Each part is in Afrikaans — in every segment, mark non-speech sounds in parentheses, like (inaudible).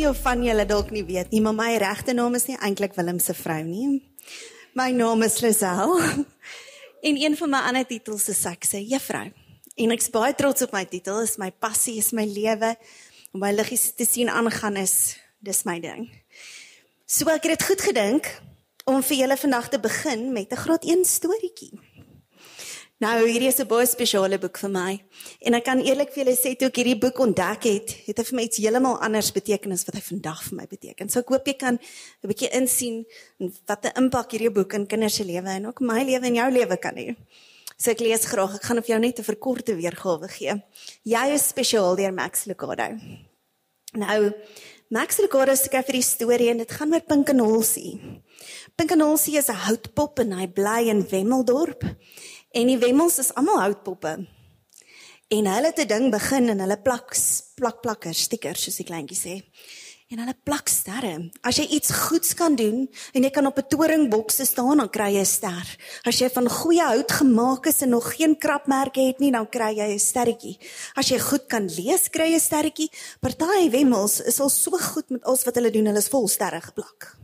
nie of van julle dalk nie weet nie, maar my regte naam is nie eintlik Willem se vrou nie. My naam is Lisel. (laughs) En een van my ander titels is ek sê juffrou. En ek's baie trots op my titel. Is my passie, is my lewe om my liggies te sien aangaan is dis my ding. So ek het dit goed gedink om vir julle vandag te begin met 'n graad 1 storieetjie. Nou hierdie is 'n baie spesiale boek vir my. En ek kan eerlik vir julle sê toe ek hierdie boek ontdek het, het dit vir my iets heeltemal anders beteken as wat hy vandag vir my beteken. So ek hoop jy kan 'n bietjie insien wat 'n impak hierdie boek in kinders se lewe en ook my lewe en jou lewe kan hê. So ek lees graag. Ek gaan vir jou net 'n verkorte weergawe gee. Jy is spesiaal deur Max Lucado. Nou Max Lucado skryf hierdie storie en dit gaan oor Pink en Holsie. Pink en Holsie is 'n houtpop en hy bly in Wemmeldorp. En die wemmels is almal houtpoppe. En hulle het 'n ding begin en hulle plak plak plakkers, stickers soos die kleintjies sê. En hulle plak sterre. As jy iets goeds kan doen en jy kan op 'n toringboks staan, dan kry jy 'n ster. As jy van goeie hout gemaak is en nog geen krapmerke het nie, dan kry jy 'n sterretjie. As jy goed kan lees, kry jy 'n sterretjie. Party wemmels is al so goed met alles wat hulle doen, hulle is vol sterre geplak.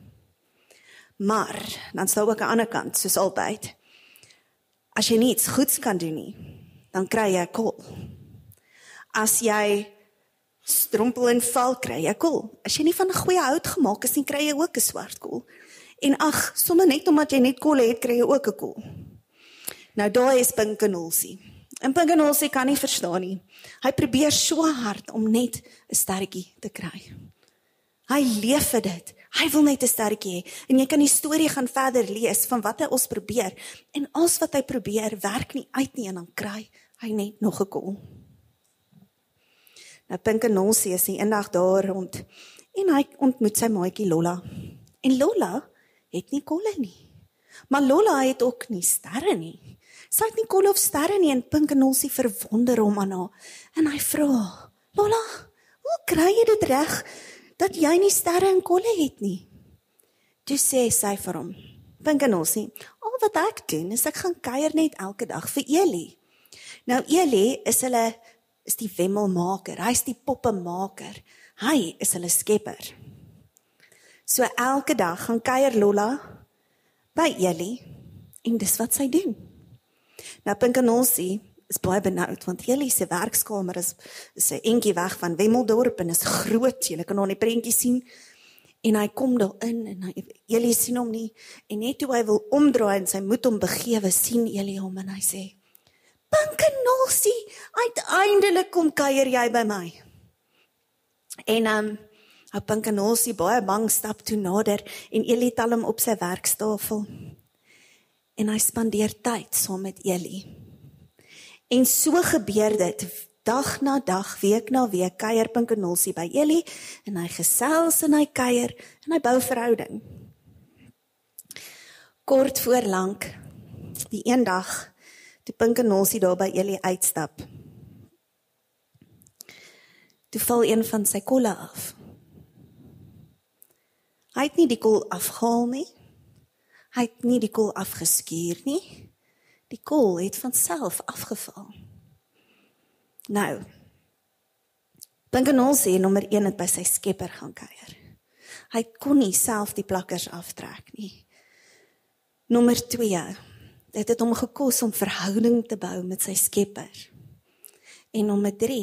Maar dan sou ook 'n ander kant, soos altyd. As jy niks goeds kan doen nie, dan kry jy kol. As jy strompel en val kry jy kol. As jy nie van 'n goeie hout gemaak is nie, kry jy ook 'n swart kol. En ag, sommer net omdat jy net kol het, kry jy ook 'n kol. Nou daai is Pinkenolsie. En Pinkenolsie kan nie verstaan nie. Hy probeer so hard om net 'n sterretjie te kry. Hy leef vir dit. Hy wil net 'n sterretjie hê en jy kan die storie gaan verder lees van wat hy ons probeer en alles wat hy probeer werk nie uit nie en dan kry hy net nog 'n kol. Nou Pink en Nonsie is eendag daar rond en hy ontmoet sy maatjie Lolla. En Lolla het nie kolle nie. Maar Lolla het ook nie sterre nie. Sy het nie kolle of sterre nie en Pink en Nonsie verwonder hom aan haar en hy vra: "Lolla, hoe kry jy dit reg?" Dat jy nie sterre en kolle het nie. Toe sê sy vir hom: "Pinkenossie, al wat ek doen is ek gaan kuier net elke dag vir Elie." Nou Elie is hulle is die wemmelmaker. Hy's die poppemaker. Hy is hulle skepper. So elke dag gaan kuier Lolla by Elie en dis wat sy doen. Nou Pinkenossie is baie benoud want Elie se werkskamer is is 'n entjie weg van Wemmeldorp en is groot. Jy kan aan die prentjie sien. En hy kom daar in en hy Elie sien hom nie en net toe hy wil omdraai en sy moet hom begewe sien Elie hom en hy sê: "Pinkenolsie, uiteindelik kom kuier jy by my." En um Ou Pinkenolsie baie bang stap toe nader en Elie tel hom op sy werkstafel. En hy spandeer tyd saam met Elie. En so gebeur dit dag na dag, week na week kuier Pink en Nolsie by Ellie en hy gesels en hy kuier en hy bou verhouding. Kort voor lank die een dag toe Pink en Nolsie daar by Ellie uitstap. Toe val een van sy kolle af. Hy het nie die kol afgehaal nie. Hy het nie die kol afgeskuur nie. Die kol het van self afgeval. Nou. Pinkenol sê nommer 1 het by sy skepper gaan kuier. Hy kon nie self die plakkers aftrek nie. Nommer 2. Dit het hom gekos om verhouding te bou met sy skepper. En nommer 3.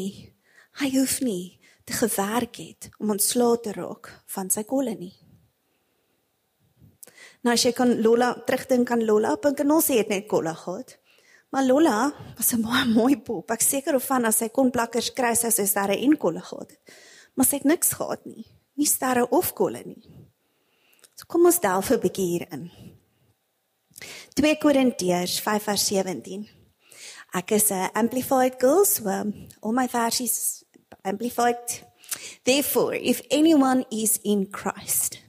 Hy hoef nie te gewerk het om ontslae te raak van sy kolle nie. Nou as jy kan Lola terugdink aan Lola, Pink en ons het net kolle gehad. Maar Lola was 'n baie mooi pop. Ek seker of van as sy kon plakkers kry sy sou sterre en kolle gehad het. Maar sy het niks gehad nie. Nie sterre of kolle nie. So kom ons delf 'n bietjie hierin. 2 Korintiërs 5:17. Ek is 'n amplified girl, so all my versies amplified. Therefore, if anyone is in Christ,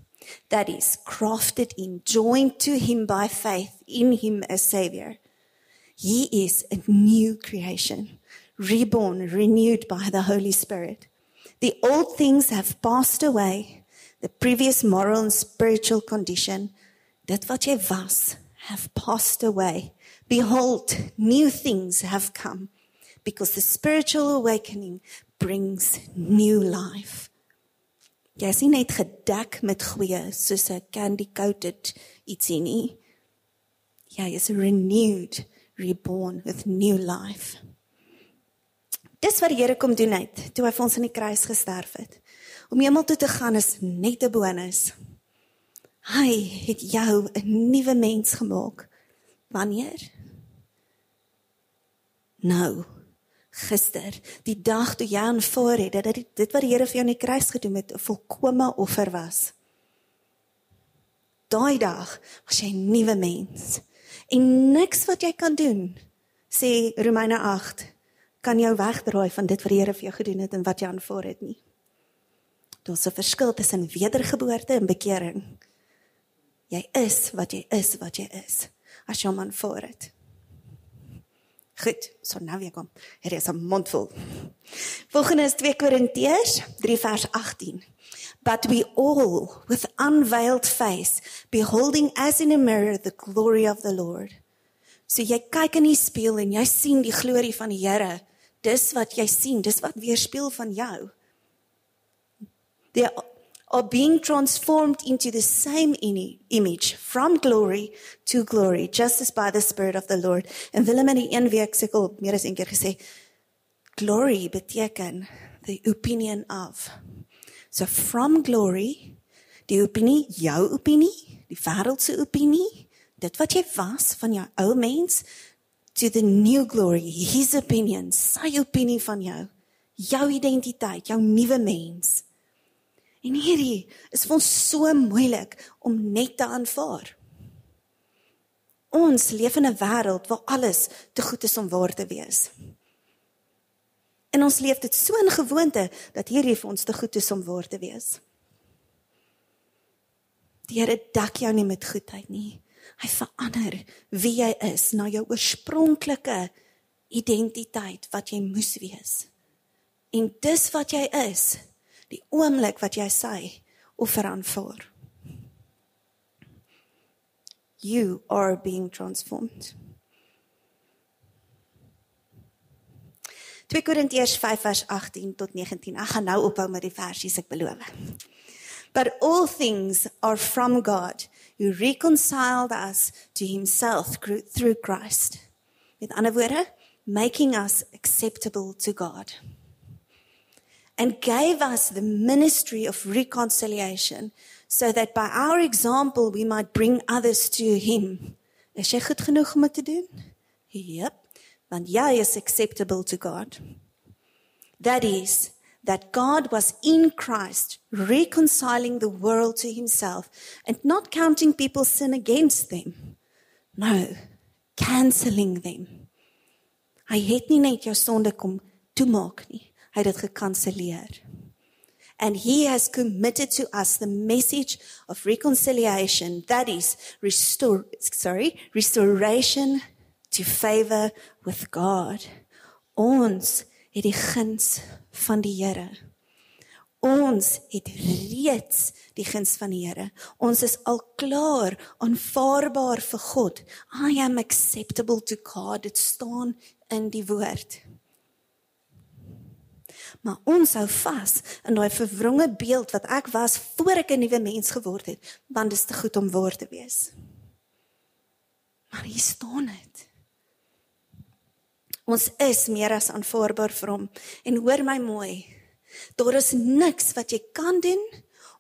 that is crafted in, joined to him by faith in him as Savior. He is a new creation, reborn, renewed by the Holy Spirit. The old things have passed away, the previous moral and spiritual condition, that what jy was, have passed away. Behold, new things have come, because the spiritual awakening brings new life. Jy is nie net gedek met goeie soos 'n candy coated ietsie nie. Jy is renewed, reborn with new life. Dis wat die Here kom doen het toe hy vir ons aan die kruis gesterf het. Om hemel toe te gaan is net 'n bonus. Hy het jou 'n nuwe mens gemaak. Wanneer? Nou, gister, die dag toe jy aanvaar het dat dit dit wat die Here vir jou aan die kruis gedoen het 'n volkomme offer was. Daai dag was jy 'n nuwe mens. En niks wat jy kan doen, sê Romeine 8, kan jou wegdraai van dit wat die Here vir jou gedoen het en wat jy aanvaar het nie. Daar's 'n verskil tussen wedergeboorte en bekering. Jy is wat jy is wat jy is as jy hom aanvaar het. Goed, so nou weer kom. Hier is 'n mond vol. Volgende is 2 Korintiërs 3 vers 18. But we all with unveiled face beholding as in a mirror the glory of the Lord. So jy kyk in die spieël en jy sien die glorie van die Here. Dis wat jy sien, dis wat weerspieël van jou. They are being transformed into the same image from glory to glory just as by the spirit of the Lord. En Willem in die een week sukkel meer as een keer gesê glory beteken the opinion of. So from glory die opinie, jou opinie, die wêreld se opinie, dit wat jy was van jou ou mens to the new glory, his opinion, sy opinie van jou, jou identiteit, jou nuwe mens. En hierdie is vir ons so moeilik om net te aanvaar. Ons leef in 'n wêreld waar alles te goed is om waar te wees. En ons leef dit so in gewoonte dat hierdie vir ons te goed is om waar te wees. Die Here dak jou nie met goedheid nie. Hy verander wie jy is na jou oorspronklike identiteit wat jy moes wees. En dis wat jy is die oomblik wat jy sy offer aanvaar. You are being transformed. 2 Korintiërs 5 vers 18 tot 19. Ek gaan nou ophou met die versies ek beloof. But all things are from God who reconciled us to himself through Christ. Met ander woorde, making us acceptable to God and gave us the ministry of reconciliation so that by our example we might bring others to him. Is jy goed genoeg om te doen? Yep, want jy is acceptable to God. That is that God was in Christ reconciling the world to himself and not counting people's sin against them. No, cancelling them. Hy het nie net jou sonde kom toemaak nie. Hy het dit gekanselleer. And he has committed to us the message of reconciliation that is restore sorry, restoration to favor with God. Ons het die guns van die Here. Ons het reeds die guns van die Here. Ons is al klaar aanvaarbaar vir God. I am acceptable to God. Dit staan in die woord. Maar ons hou vas in daai verwronge beeld wat ek was voor ek 'n nuwe mens geword het, want dit is te goed om waar te wees. Maar hier staan dit. Ons is meer as aanvaarbaar vir hom en hoor my mooi. Daar is niks wat jy kan doen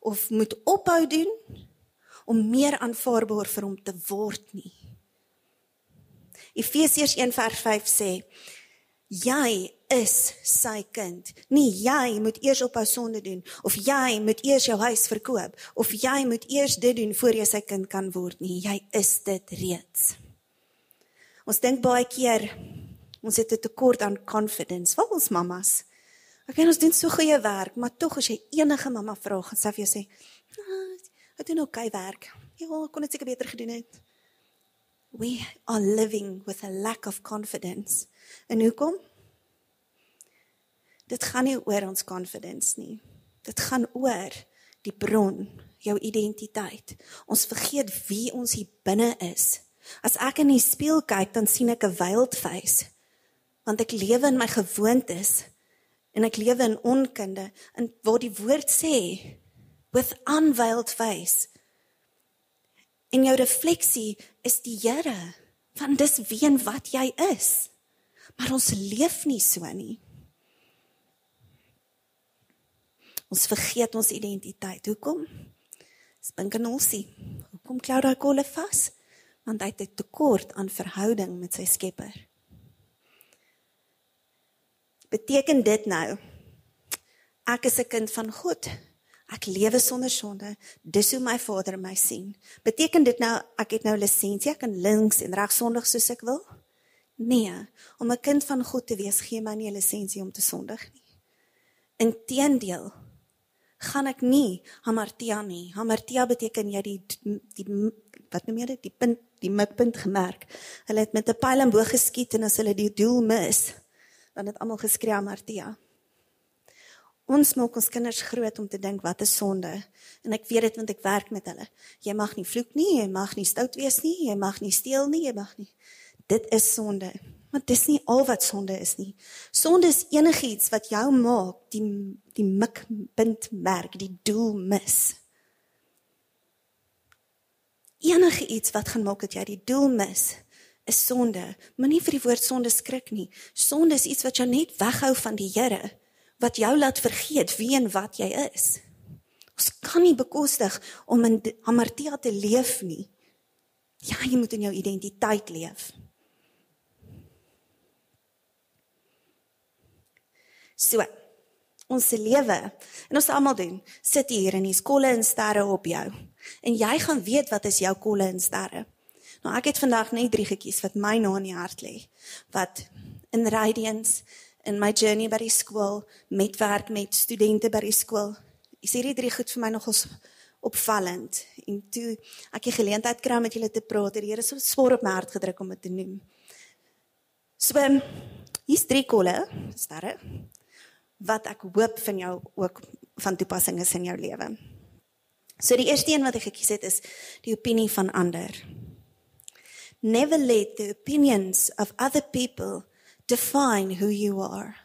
of moet ophou doen om meer aanvaarbaar vir hom te word nie. Efesiërs 1:5 sê jy is sy kind. Nie jy moet eers op haar sonde doen of jy moet eers jou huis verkoop of jy moet eers dit doen voor jy sy kind kan word nie. Jy is dit reeds. Ons dink baie keer ons het 'n tekort aan confidence. Wat ons mamas. Ek weet ons doen so goeie werk, maar tog as jy enige mamma vra, gaan sy vir jou sê, "Nou, ek doen oké okay werk. Ja, kon dit seker beter gedoen het." We are living with a lack of confidence. En hoekom? Dit gaan nie oor ons confidence nie. Dit gaan oor die bron, jou identiteit. Ons vergeet wie ons hier binne is. As ek in die spieël kyk, dan sien ek 'n wild face. Want ek lewe in my gewoontes en ek lewe in onkunde en waar die woord sê with unveiled face. En jou refleksie is die Here, want dis wie en wat jy is. Maar ons leef nie so nie. Ons vergeet ons identiteit. Hoekom? Spink en olsie. Hoekom klou daai kolle vas? Want hy het 'n tekort aan verhouding met sy Skepper. Beteken dit nou ek is 'n kind van God? Ek lewe sonder sonde. Dis hoe my Vader my sien. Beteken dit nou ek het nou lisensie, ek kan links en regs sondig soos ek wil? Nee, om 'n kind van God te wees gee my nie 'n lisensie om te sondig nie. Inteendeel, gaan ek nie hamartia nie. Hamartia beteken jy die die wat noem jy dit? Die punt, die mikpunt gemerk. Hulle het met 'n pyl en boog geskiet en as hulle die doel mis, dan het almal geskree hamartia. Ons maak ons kinders groot om te dink wat is sonde. En ek weet dit want ek werk met hulle. Jy mag nie vloek nie, jy mag nie stout wees nie, jy mag nie steel nie, jy mag nie. Dit is sonde. Maar dis nie al wat sonde is nie. Sonde is enigiets wat jou maak die die mikpunt merk, die doel mis. Enige iets wat gaan maak dat jy die doel mis, is sonde. Moenie vir die woord sonde skrik nie. Sonde is iets wat jou net weghou van die Here, wat jou laat vergeet wie en wat jy is. Ons kan nie bekostig om in hamartia te leef nie. Ja, jy moet in jou identiteit leef. So. Ons se lewe en ons almal doen, sit hier in die skolle en sterre op jou. En jy gaan weet wat is jou kolle en sterre. Nou ek het vandag net drie gekies wat my na in die hart lê. Wat in Radiance in my journey by die skool met werk met studente by die skool. Is hierdie drie goed vir my nogals opvallend. En toe ek die geleentheid kry om met julle te praat, het die Here so swaar op my hart gedruk om dit te noem. So, hier's drie kolle, sterre wat ek hoop van jou ook van toepassing is in jou lewe. So die eerste een wat ek gekies het is die opinie van ander. Never let the opinions of other people define who you are.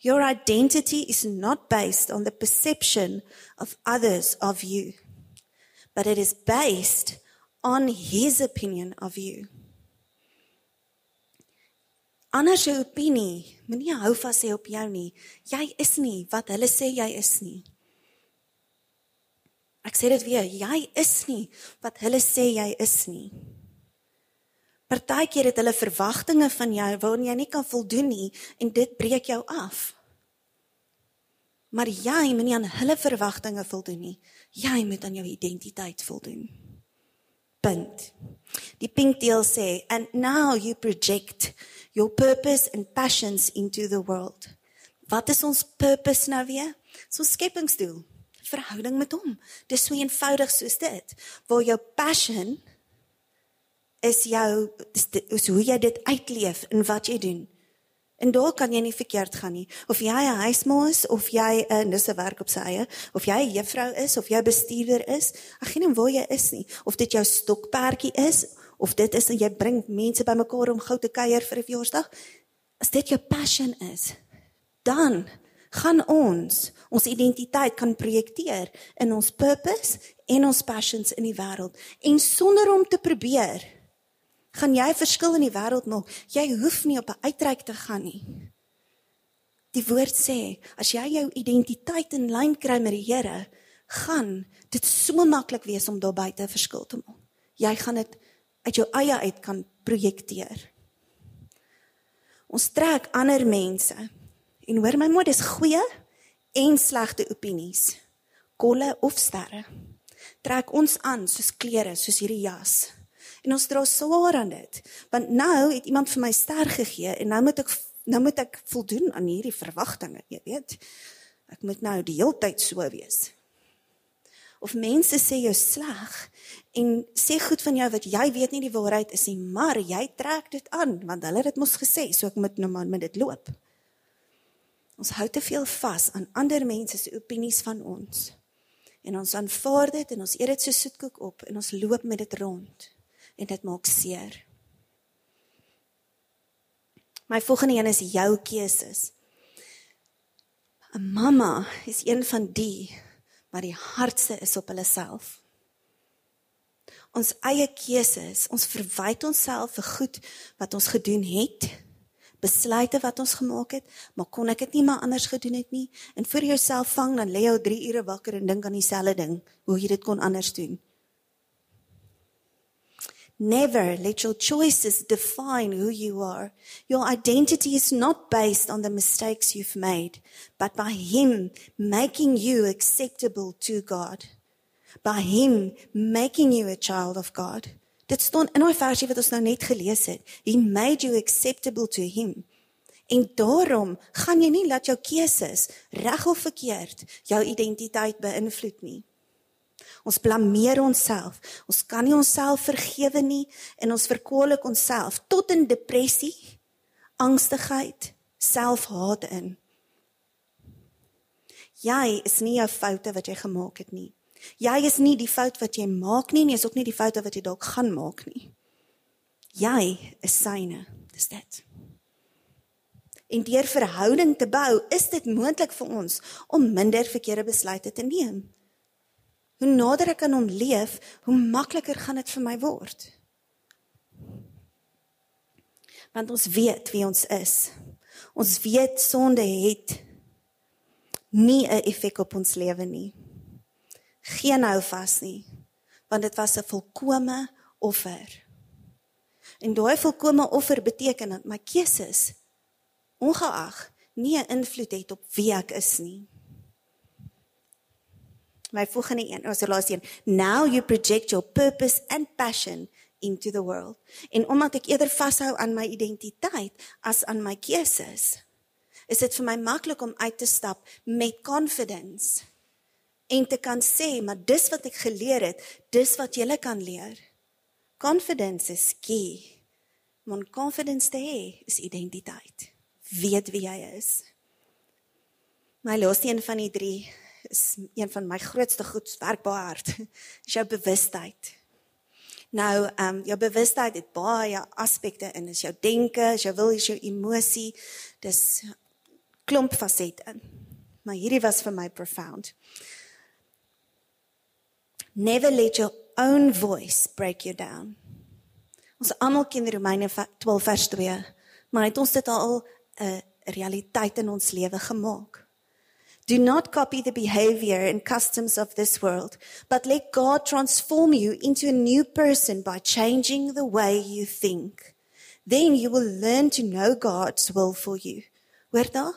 Your identity is not based on the perception of others of you, but it is based on his opinion of you ander se opinie moenie hou vas hê op jou nie. Jy is nie wat hulle sê jy is nie. Ek sê dit weer, jy is nie wat hulle sê jy is nie. Partykeer het hulle verwagtinge van jou waaraan jy nie kan voldoen nie en dit breek jou af. Maar jy moenie aan hulle verwagtinge voldoen nie. Jy moet aan jou identiteit voldoen. Punt. Die pink deel sê and now you project your purpose and passions into the world. Wat is ons purpose nou weer? So skepingsdoel, verhouding met hom. Dis so eenvoudig soos dit. Waar jou passion is jou is, is hoe jy dit uitleef in wat jy doen. En daar kan jy nie verkeerd gaan nie. Of jy 'n huisma is of jy 'n dis 'n werk op sy eie, of jy 'n juffrou is of jy bestuurder is, ek geen waar jy is nie. Of dit jou stokperdjie is of dit is jy bring mense bymekaar om gou te kuier vir 'n verjaarsdag. As dit jou passion is, dan gaan ons ons identiteit kan projekteer in ons purpose en ons passions in die wêreld. En sonder om te probeer, gaan jy verskil in die wêreld maak. Jy hoef nie op 'n uitreik te gaan nie. Die woord sê, as jy jou identiteit in lyn kry met die Here, gaan dit so maklik wees om daar buite 'n verskil te maak. Jy gaan dit uit jou eie uit kan projekteer. Ons trek ander mense. En hoor my mooi, dis goeie en slegte opinies. Kolle of sterre. Trek ons aan soos klere, soos hierdie jas. En ons dra swaar aan dit. Want nou het iemand vir my ster gegee en nou moet ek nou moet ek voldoen aan hierdie verwagtinge, jy weet. Ek moet nou die hele tyd so wees of mense sê jou sleg en sê goed van jou wat jy weet nie die waarheid is nie, maar jy trek dit aan want hulle het dit mos gesê, so ek moet nou maar met dit loop. Ons hou te veel vas aan ander mense se opinies van ons. En ons aanvaar dit en ons eet dit so soetkoek op en ons loop met dit rond en dit maak seer. My volgende een is jou keuses. 'n Mamma is een van die maar die hardste is op hulle self. Ons eie keuses, ons verwyd onsself vir goed wat ons gedoen het, besluite wat ons gemaak het, maar kon ek dit nie maar anders gedoen het nie? En vir jouself vang dan lê jy 3 ure wakker en dink aan dieselfde ding, hoe jy dit kon anders doen. Never let your choices define who you are. Your identity is not based on the mistakes you've made, but by Him making you acceptable to God. By Him making you a child of God. Dit staan in daai versie wat ons nou net gelees het. He made you acceptable to Him. En daarom gaan jy nie laat jou keuses reg of verkeerd jou identiteit beïnvloed nie. Ons blameer onsself. Ons kan nie onsself vergewe nie en ons verkwalik onsself tot in depressie, angstigheid, selfhaat in. Jy is nie jou foute wat jy gemaak het nie. Jy is nie die fout wat jy maak nie, nie is ook nie die foute wat jy dalk gaan maak nie. Jy is syne. Dis dit. En deur verhouding te bou, is dit moontlik vir ons om minder verkeerde besluite te neem. Hoe nader ek aan hom leef, hoe makliker gaan dit vir my word. Want ons weet wie ons is. Ons weet sonde het nie 'n effek op ons lewe nie. Geen hou vas nie, want dit was 'n volkomme offer. En daai volkomme offer beteken dat my keuses ongeag nie 'n invloed het op wie ek is nie my volgende een, ons laaste een. Now you project your purpose and passion into the world. En omdat ek eerder vashou aan my identiteit as aan my keuses, is dit vir my maklik om uit te stap met confidence en te kan sê, maar dis wat ek geleer het, dis wat jy kan leer. Confidence is key. Mon confidence te hê is identiteit. Weet wie jy is. My laaste een van die drie is een van my grootste goed werk baie hard. (laughs) Is jou bewustheid. Nou, ehm um, jou bewustheid het baie aspekte in. Is jou denke, is jou wil, is jou emosie. Dis klomp fasette. Maar hierdie was vir my profound. Never let your own voice break you down. Ons almal ken Romeine 12 vers 2, maar het ons dit al 'n realiteit in ons lewe gemaak? Do not copy the behavior and customs of this world, but let God transform you into a new person by changing the way you think. Then you will learn to know God's will for you. Hoor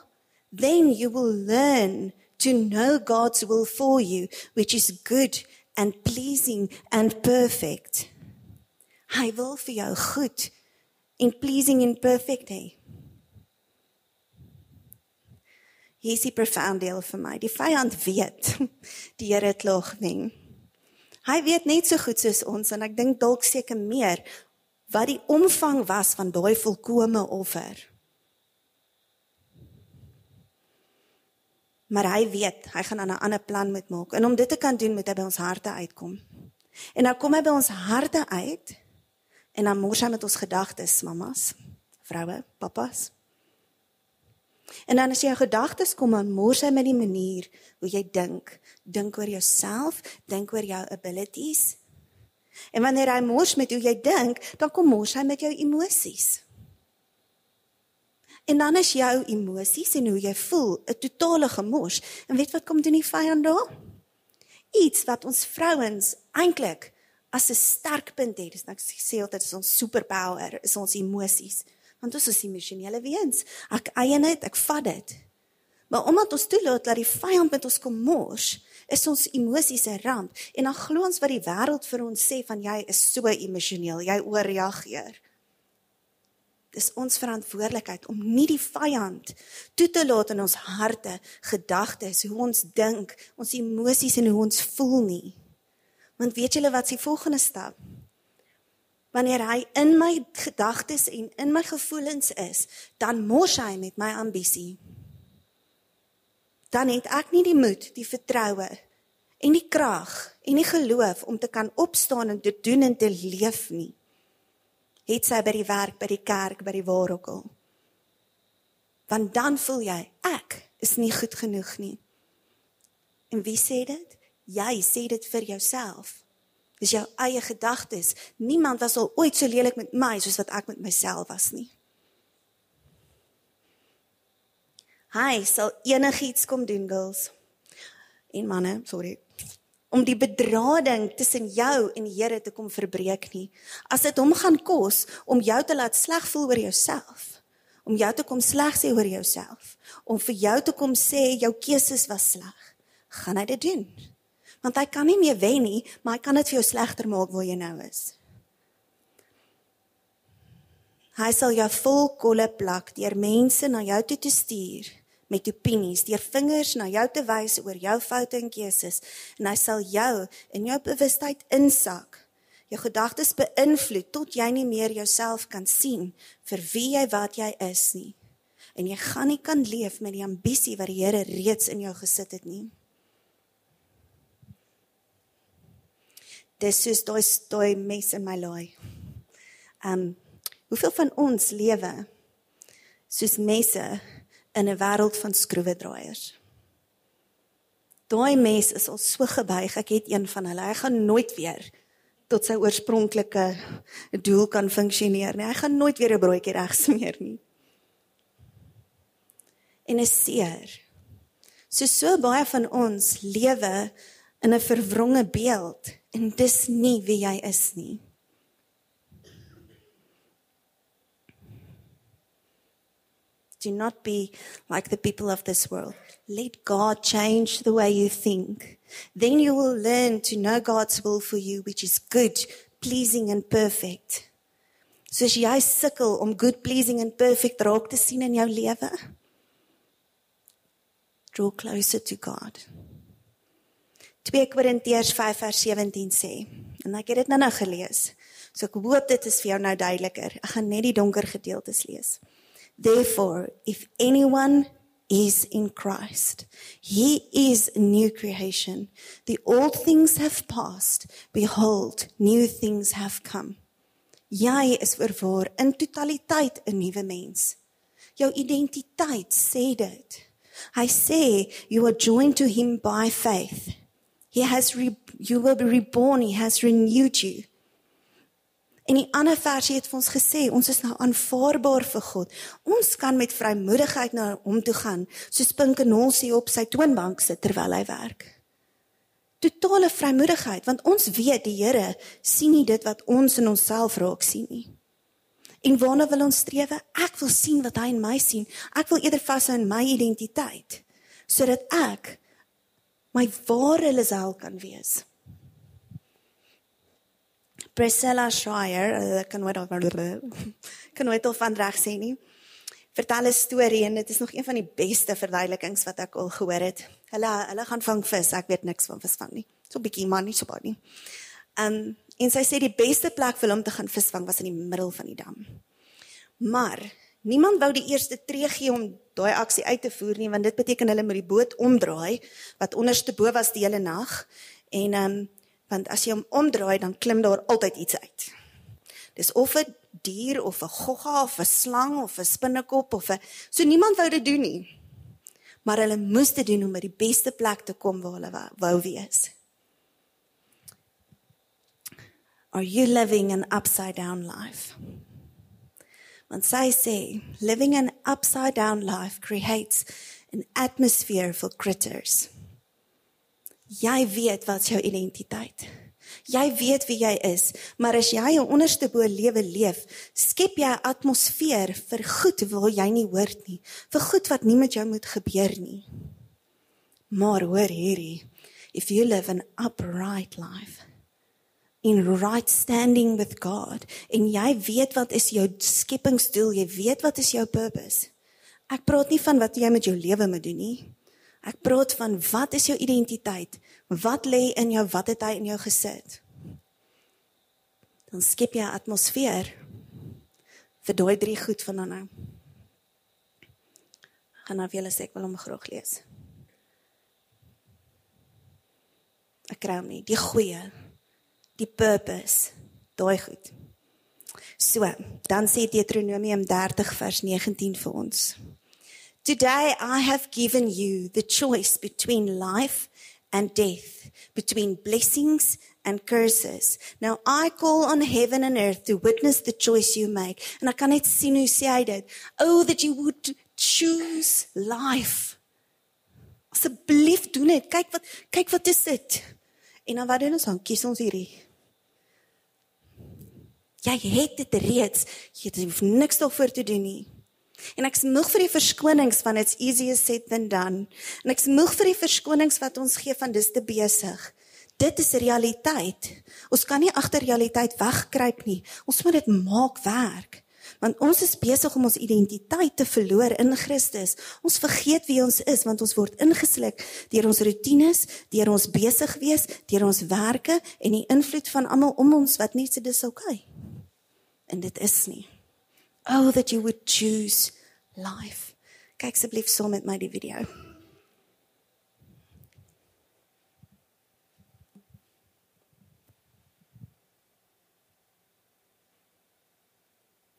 Then you will learn to know God's will for you, which is good and pleasing and perfect. Hy wil vir jou goed en pleasing en perfect hê. Hier is die profound deel vir my. Die vyand weet (laughs) die Here het lag wen. Hy weet net so goed soos ons en ek dink dalk seker meer wat die omvang was van daai volkomme offer. Maar hy weet, hy gaan aan 'n ander plan met maak en om dit te kan doen moet hy by ons harte uitkom. En dan kom hy by ons harte uit en dan mors hy met ons gedagtes, mamas, vroue, pappas. En dan as jy gedagtes kom aan mors hy met die manier hoe jy dink. Dink oor jouself, dink oor jou abilities. En wanneer hy mors met hoe jy dink, dan kom mors hy met jou emosies. En dan is jou emosies en hoe jy voel 'n totale gemors. En weet wat kom doen die vyand daar? Iets wat ons vrouens eintlik as 'n sterk punt het. Dis nou ek sê altyd is ons superpower, is ons emosies want ons is emosionele wesens. Ek eien dit, ek vat dit. Maar omdat ons toelaat dat die vyand met ons kom mors, is ons emosies 'n ramp en dan glo ons wat die wêreld vir ons sê van jy is so emosioneel, jy ooreageer. Dis ons verantwoordelikheid om nie die vyand toe te laat in ons harte, gedagtes, hoe ons dink, ons emosies en hoe ons voel nie. Want weet julle wat se volgende stap? Wanneer hy in my gedagtes en in my gevoelens is, dan mors hy met my ambisie. Dan het ek nie die moed, die vertroue en die krag en die geloof om te kan opstaan en te doen en te leef nie. Het sy by die werk, by die kerk, by die waar ook al. Want dan voel jy ek is nie goed genoeg nie. En wie sê dit? Jy sê dit vir jouself. Dis jou eie gedagtes. Niemand was al ooit so lelik met my soos wat ek met myself was nie. Hy sal enigiets kom doen, girls. En manne, sorry. Om die bedrading tussen jou en die Here te kom verbreek nie. As dit hom gaan kos om jou te laat sleg voel oor jouself, om jou te kom sleg sê oor jouself, om vir jou te kom sê jou keuses was sleg, gaan hy dit doen. Want hy kan nie meer wen nie, maar hy kan dit vir jou slegter maak waar jy nou is. Hy sal jou vol kolle plak deur mense na jou toe te stuur met opinies, deur vingers na jou te wys oor jou foute en keuses en hy sal jou in jou bewustheid insak. Jou gedagtes beïnvloed tot jy nie meer jouself kan sien vir wie jy wat jy is nie. En jy gaan nie kan leef met die ambisie wat die Here reeds in jou gesit het nie. Dis soos daai daai mes in my laai. Um hoeveel van ons lewe soos messe in 'n wêreld van skroewedraaiers. Daai mes is al so gebuig, ek het een van hulle. Hy gaan nooit weer tot sy oorspronklike doel kan funksioneer nie. Hy gaan nooit weer 'n broodjie reg smeer nie. En is seer. So so baie van ons lewe in 'n verwronge beeld en dis nie wie jy is nie. Do not be like the people of this world. Let God change the way you think. Then you will learn to know God's will for you, which is good, pleasing, and perfect. So as jy sukkel om good, pleasing, and perfect raak te sien in jou lewe, draw closer to God. 2 Korintiërs 5 vers 17 sê, en ek het dit nou-nou gelees. So ek hoop dit is vir jou nou duideliker. Ek gaan net die donker gedeeltes lees. Therefore, if anyone is in Christ, he is a new creation. The old things have passed. Behold, new things have come. Jy is verwaar in totaliteit 'n nuwe mens. Jou identiteit sê dit. Hy sê you are joined to him by faith. He has re- you will be reborn, he has renewed you. En die ander versie het vir ons gesê, ons is nou aanvaarbaar vir God. Ons kan met vrymoedigheid na hom toe gaan, soos Pinkenolsie op sy toonbank sit terwyl hy werk. Totale vrymoedigheid, want ons weet die Here sien nie dit wat ons in onsself raak sien nie. En waarna wil ons streef? Ek wil sien wat hy in my sien. Ek wil eerder vashou in my identiteit sodat ek my ware Lisel kan wees. Priscilla Schreier, ek kan nooit (laughs) kan nooit al van reg sê nie. Vertel 'n storie en dit is nog een van die beste verduidelikings wat ek al gehoor het. Hulle hulle gaan vang vis, ek weet niks van visvang nie. So bietjie man nie so baie nie. Um en sy sê die beste plek vir hom te gaan visvang was in die middel van die dam. Maar niemand wou die eerste tree gee om daai aksie uit te voer nie want dit beteken hulle moet die boot omdraai wat onderste bo was die hele nag en um want as jy hom omdraai dan klim daar altyd iets uit. Dis of 'n dier of 'n gogga of 'n slang of 'n spinnekop of 'n so niemand wou dit doen nie. Maar hulle moes dit doen om by die beste plek te kom waar hulle wou wees. Are you living an upside down life? Want sy sê, living an upside down life creates an atmosphere for critters. Jy weet wat jou identiteit. Jy weet wie jy is, maar as jy 'n onderste bo lewe leef, skep jy 'n atmosfeer vir goed waar jy nie hoort nie, vir goed wat nie met jou moet gebeur nie. Maar hoor hierdie, if you live an upright life in right standing with God en jy weet wat is jou skepingsdoel, jy weet wat is jou purpose. Ek praat nie van wat jy met jou lewe moet doen nie. Ek praat van wat is jou identiteit? Wat lê in jou? Wat het hy in jou gesit? Dan skep jy 'n atmosfeer vir daai drie goed van nou. Gaan nou vir julle sê ek wil hom graag lees. Ek kry hom nie. Die goeie. Die purpose. Daai goed. So, dan sê Deuteronomium 30 vers 19 vir ons. Today I have given you the choice between life and death, between blessings and curses. Now I call on heaven and earth to witness the choice you make. En ek kan net sien hoe sê hy dit. Oh that you would choose life. Asseblief doen dit. Kyk wat kyk wat is dit? En dan wat doen ons dan? Kies ons hierdie. Jy het dit reeds. Jy hoef niks daarvoor te doen nie. En ek smug vir die verskonings van it's easier said than done. En ek smug vir die verskonings wat ons gee van dis te besig. Dit is realiteit. Ons kan nie agter realiteit wegkruip nie. Ons moet dit maak werk. Want ons is besig om ons identiteit te verloor in Christus. Ons vergeet wie ons is want ons word ingesluk deur ons rotines, deur ons besig wees, deur ons werke en die invloed van almal om ons wat net sê dis oukei. Okay. En dit is nie. Oh that you would choose life. Kyk asseblief saam met my die video.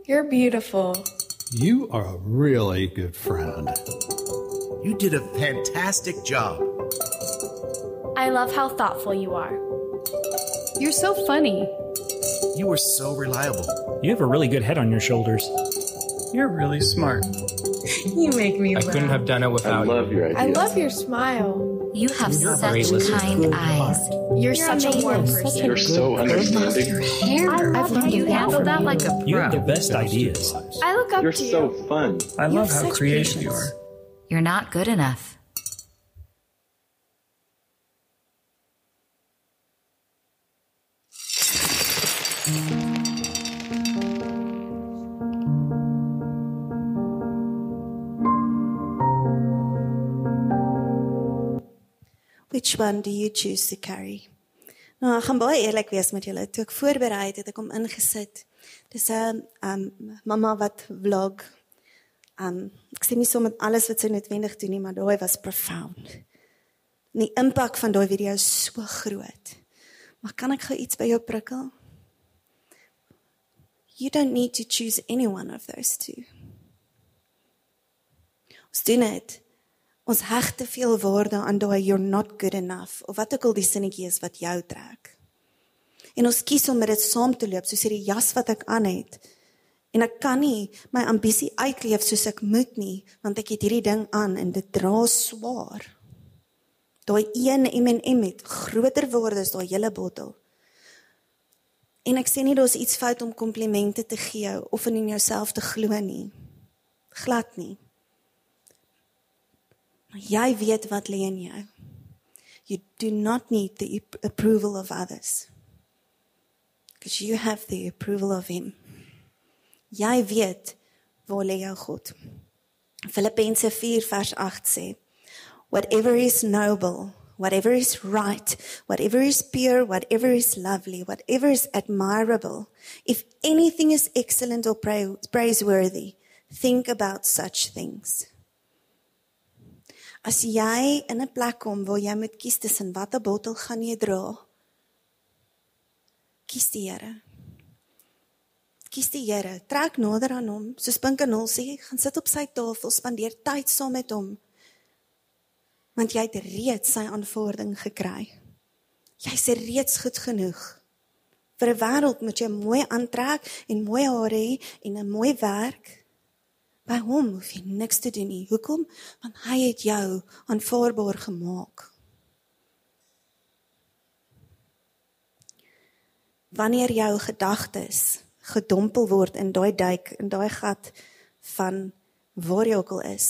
You're beautiful. You are a really good friend. You did a fantastic job. I love how thoughtful you are. You're so funny. You were so reliable. You have a really good head on your shoulders. You're really smart. You make me I laugh. couldn't have done it without I without love you. your idea. I love your smile. You have You're such great listener. kind eyes. You're, You're such a warm person. You're so understanding. Your Hair. I love you how handle you that are. like a pro. You have the best ideas. I look up You're to so you. fun. I love how creative you are. You're not good enough. Which one do you choose to carry? Nou, ek gaan baie eerlik wees met julle. Toe ek voorberei het, het ek hom ingesit. Dis 'n um mamma wat vlog. Um ek sê nie sommer alles wat sy noodwendig doen nie, maar daai was profound. En die impak van daai video is so groot. Maar kan ek gou iets by jou prikkel? You don't need to choose any one of those two. Ons doen dit Ons heg te veel waarde aan daai you're not good enough of wat ook al die sinnetjie is wat jou trek. En ons kies om met dit saam te loop soos hierdie jas wat ek aan het. En ek kan nie my ambisie uitleef soos ek moet nie, want ek het hierdie ding aan en dit dra swaar. Daai een M&M het groter waarde as daai hele bottel. En ek sê nie daar's iets fout om komplimente te gee of in jouself te glo nie. Glad nie. Maar jy weet wat lê in jou. You do not need the ap- approval of others. Because you have the approval of him. Jy weet waar lê jou God. Filippense 4 vers 8 sê: Whatever is noble, whatever is right, whatever is pure, whatever is lovely, whatever is admirable, if anything is excellent or pra- praiseworthy, think about such things. As jy in 'n plek kom waar jy moet kies tussen watter bottel gaan jy dra, kies die Here. Kies die Here, trek nader aan hom, soos Pinkanol sê, gaan sit op sy tafel, spandeer tyd saam met hom. Want jy het reeds sy aanvaarding gekry. Jy's reeds goed genoeg. Vir 'n wêreld moet jy mooi aantrek en mooi hare hê en 'n mooi werk. By hom hoef jy niks te doen nie. Hoekom? Want hy het jou aanvaarbaar gemaak. Wanneer jou gedagtes gedompel word in daai duik, in daai gat van waar jy ook al is,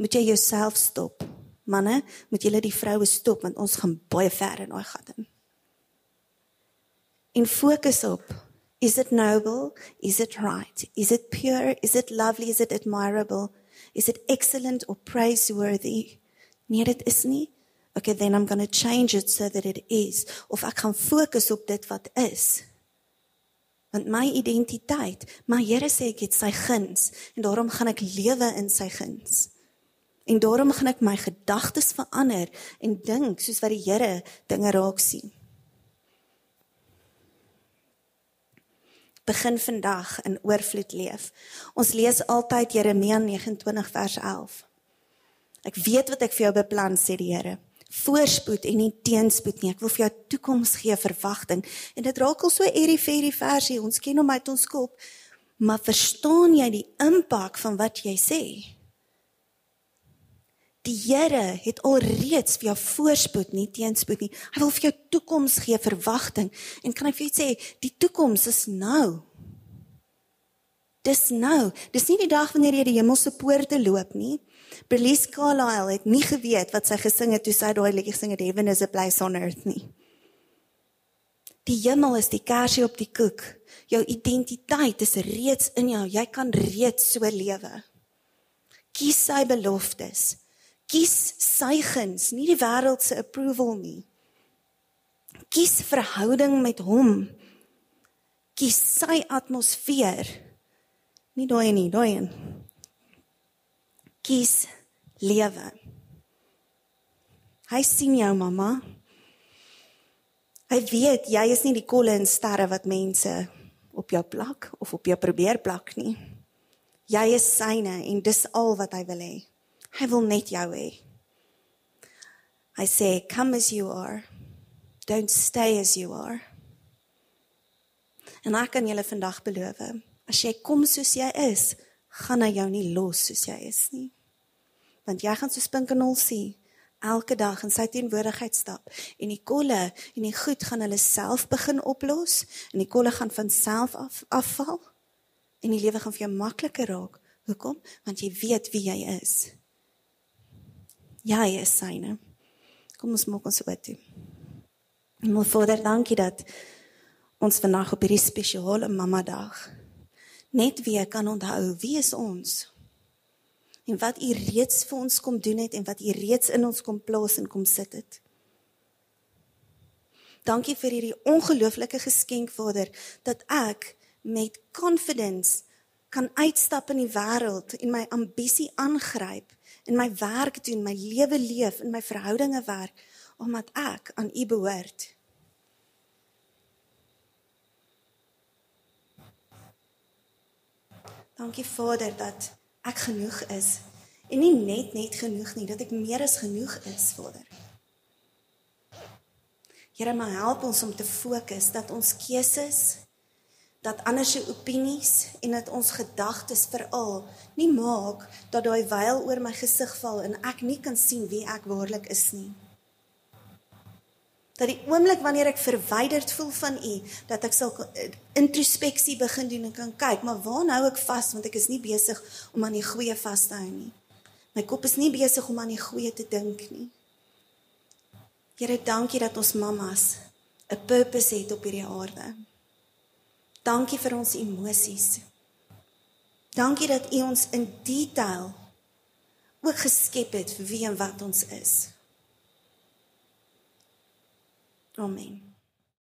moet jy jouself stop. Manne, moet julle die vroue stop want ons gaan baie ver in daai gat in. En fokus op Is it noble? Is it right? Is it pure? Is it lovely? Is it admirable? Is it excellent or praiseworthy? Nee, dit is nie. Okay, then I'm going to change it so that it is. Of ek gaan fokus op dit wat is. Want my identiteit, my Here sê ek het sy guns en daarom gaan ek lewe in sy guns. En daarom gaan ek my gedagtes verander en dink soos wat die Here dinge raak sien. Begin vandag in oorvloed leef. Ons lees altyd Jeremia 29 vers 11. Ek weet wat ek vir jou beplan sê die Here. voorspoed en nie teenspoed nie. Ek wil vir jou toekoms gee, verwagting. En dit raak al so fairy versie. Ons ken hom uit ons kop. Maar verstaan jy die impak van wat jy sê? Die Here het alreeds vir jou voorspoed, nie teenspoed nie. Hy wil vir jou toekoms gee, verwagting. En kan ek vir jou sê, die toekoms is nou. Dis nou. Dis nie die dag wanneer jy die hemelse poorte loop nie. Berlies Carlyle het nie geweet wat sy gesing het toe sy daai liedjie gesing het Heaven is a place on earth nie. Die hemel is die kersie op die koek. Jou identiteit is reeds in jou. Jy kan reeds so lewe. Kies sy beloftes. Kies sy guns, nie die wêreld se approval nie. Kies verhouding met hom. Kies sy atmosfeer. Nie daai nie, daai een. Kies lewe. Hy sien jou mamma. Hy weet jy is nie die kolle en sterre wat mense op jou plak of op jou probeer plak nie. Jy is syne en dis al wat hy wil hê. Hy wil net jou hê. Hy sê come as you are. Don't stay as you are. En ek kan julle vandag beloof, as jy kom soos jy is, gaan hy jou nie los soos jy is nie. Want jy gaan so spinkenol sien elke dag in sy teenwoordigheid stap en die kolle en die goed gaan hulle self begin oplos en die kolle gaan van self af afval en die lewe gaan vir jou makliker raak. Hoekom? Want jy weet wie jy is. Jy is syne. Kom ons maak ons oop toe. Mo Vader, dankie dat ons vandag op hierdie spesiale mamma dag net weer kan onthou wie is ons? En wat u reeds vir ons kom doen het en wat u reeds in ons kom plaas en kom sit het. Dankie vir hierdie ongelooflike geskenk Vader dat ek met confidence kan uitstap in die wêreld en my ambisie aangryp en my werk doen, my lewe leef en my verhoudinge werk omdat ek aan U behoort. Dankie Vader dat ek genoeg is en nie net net genoeg nie, dat ek meer as genoeg is, Vader. Here, maar help ons om te fokus dat ons keuses dat ander se opinies en dat ons gedagtes veral nie maak dat daai wyl oor my gesig val en ek nie kan sien wie ek waarlik is nie. Dat die oomblik wanneer ek verwyderd voel van U, dat ek sal introspeksie begin doen en kan kyk, maar waar nou ek vas want ek is nie besig om aan die goeie vas te hou nie. My kop is nie besig om aan die goeie te dink nie. Here, dankie dat ons mammas 'n purpose het op hierdie aarde. Dankie vir ons emosies. Dankie dat U ons in detail ook geskep het vir wie en wat ons is. Amen.